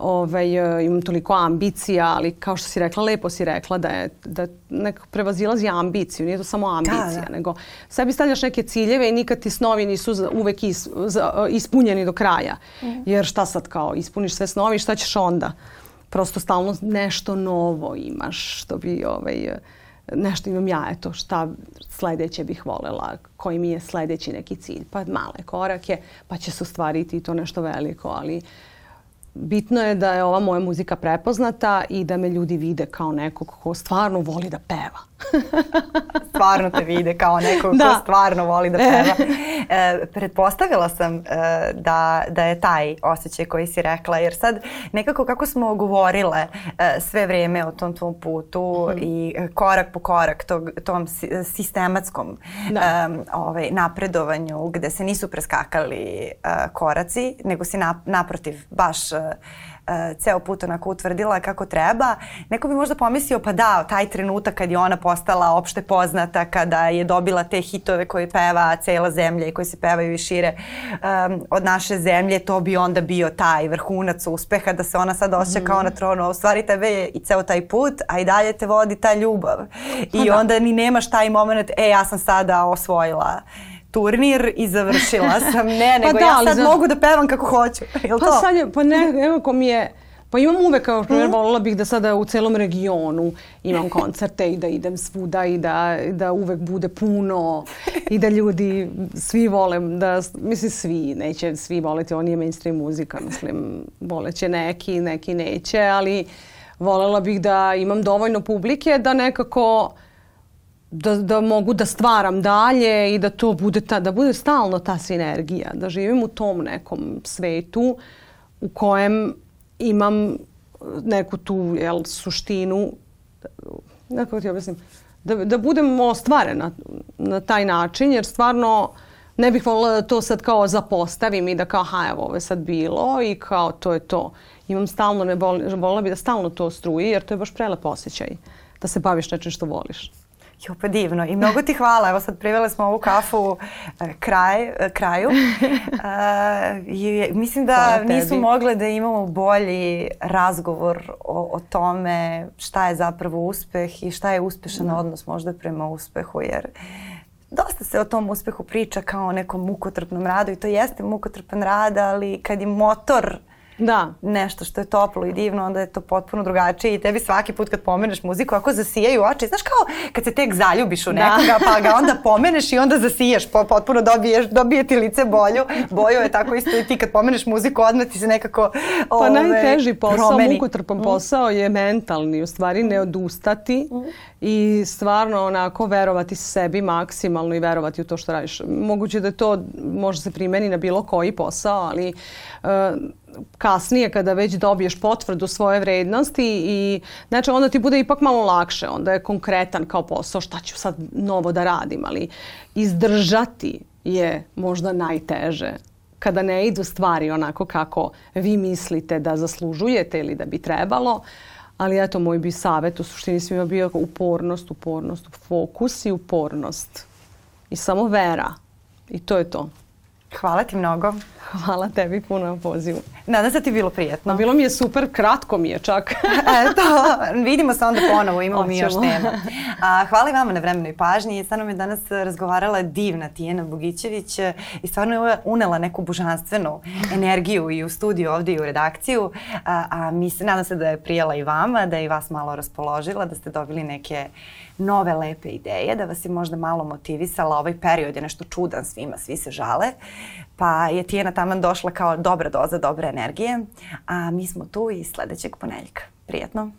ovaj, e, imam toliko ambicija, ali kao što si rekla, lepo si rekla da je da nekako prevazilazi ambiciju, nije to samo ambicija, da, da. nego sebi stavljaš neke ciljeve i nikad ti snovi nisu uvek is, za, ispunjeni do kraja. Mm. Jer šta sad kao, ispuniš sve snovi, šta ćeš onda? Prosto stalno nešto novo imaš, što bi ovaj, nešto imam ja, eto, šta sledeće bih volela, koji mi je sledeći neki cilj. Pa male korake, pa će se ostvariti to nešto veliko, ali bitno je da je ova moja muzika prepoznata i da me ljudi vide kao nekog ko stvarno voli da peva.
stvarno te vide kao nekog da. ko stvarno voli da peva. E, pretpostavila sam e, da, da je taj osjećaj koji si rekla, jer sad nekako kako smo govorile e, sve vreme o tom tvom putu mm. i korak po korak tog, tom sistematskom da. e, ovaj, napredovanju gde se nisu preskakali e, koraci, nego si na, naprotiv baš e, ceo put onako utvrdila kako treba, neko bi možda pomislio pa da, taj trenutak kad je ona postala opšte poznata, kada je dobila te hitove koje peva cela zemlja i koji se pevaju i šire um, od naše zemlje, to bi onda bio taj vrhunac uspeha da se ona sad osjeća mm. kao na tronu, a u stvari tebe je i ceo taj put, a i dalje te vodi ta ljubav. I pa da. onda ni nemaš taj moment, e ja sam sada osvojila turnir i završila sam. Ne, nego pa da, ja sad za... mogu da pevam kako hoću. Jel
pa
to?
sad je, pa ne, evo ko mi je, Pa imam uvek, kao primjer, mm. volila bih da sada u celom regionu imam koncerte i da idem svuda i da, da uvek bude puno i da ljudi svi vole, da, mislim svi, neće svi voleti, on je mainstream muzika, mislim, voleće neki, neki neće, ali volela bih da imam dovoljno publike da nekako da, da mogu da stvaram dalje i da to bude, ta, da bude stalno ta sinergija, da živim u tom nekom svetu u kojem imam neku tu jel, suštinu, kako ti objasnim, da, da budem ostvarena na taj način, jer stvarno ne bih volila da to sad kao zapostavim i da kao, ha, evo, ovo je sad bilo i kao to je to. Imam stalno, ne volila bih da stalno to struji, jer to je baš prelep osjećaj da se baviš nečem što voliš.
Jo, pa divno. I mnogo ti hvala. Evo sad privele smo ovu kafu e, kraj, e, kraju. Uh, i mislim da nismo mogle da imamo bolji razgovor o, o tome šta je zapravo uspeh i šta je uspešan da. odnos možda prema uspehu. Jer dosta se o tom uspehu priča kao o nekom mukotrpnom radu i to jeste mukotrpan rad, ali kad je motor da. nešto što je toplo i divno, onda je to potpuno drugačije i tebi svaki put kad pomeneš muziku, ako zasijaju oči, znaš kao kad se tek zaljubiš u nekoga, da. pa ga onda pomeneš i onda zasijaš, potpuno dobiješ, dobije ti lice bolju, boju je tako isto i ti kad pomeneš muziku, odmah ti se nekako
Pa ove, najteži posao, promeni. mukotrpan mm. posao je mentalni, u stvari ne odustati mm. i stvarno onako verovati sebi maksimalno i verovati u to što radiš. Moguće da to može se primeni na bilo koji posao, ali uh, kasnije kada već dobiješ potvrdu svoje vrednosti i znači onda ti bude ipak malo lakše, onda je konkretan kao posao šta ću sad novo da radim, ali izdržati je možda najteže kada ne idu stvari onako kako vi mislite da zaslužujete ili da bi trebalo. Ali eto, moj bi savjet u suštini svima bio upornost, upornost, fokus i upornost. I samo vera. I to je to.
Hvala ti mnogo.
Hvala tebi puno na pozivu.
Nadam se ti bilo prijetno.
Bilo mi je super, kratko mi je čak.
Eto, vidimo se onda ponovo, imamo mi još tema. A, hvala i vama na vremenoj pažnji. Stvarno mi je danas razgovarala divna Tijena Bogićević i stvarno je unela neku božanstvenu energiju i u studiju ovde i u redakciju. A, a mi se, nadam se da je prijela i vama, da je i vas malo raspoložila, da ste dobili neke nove lepe ideje, da vas je možda malo motivisala. Ovaj period je nešto čudan svima, svi se žale. Pa je Tijena taman došla kao dobra doza dobre energije. A mi smo tu i sledećeg poneljka. Prijetno.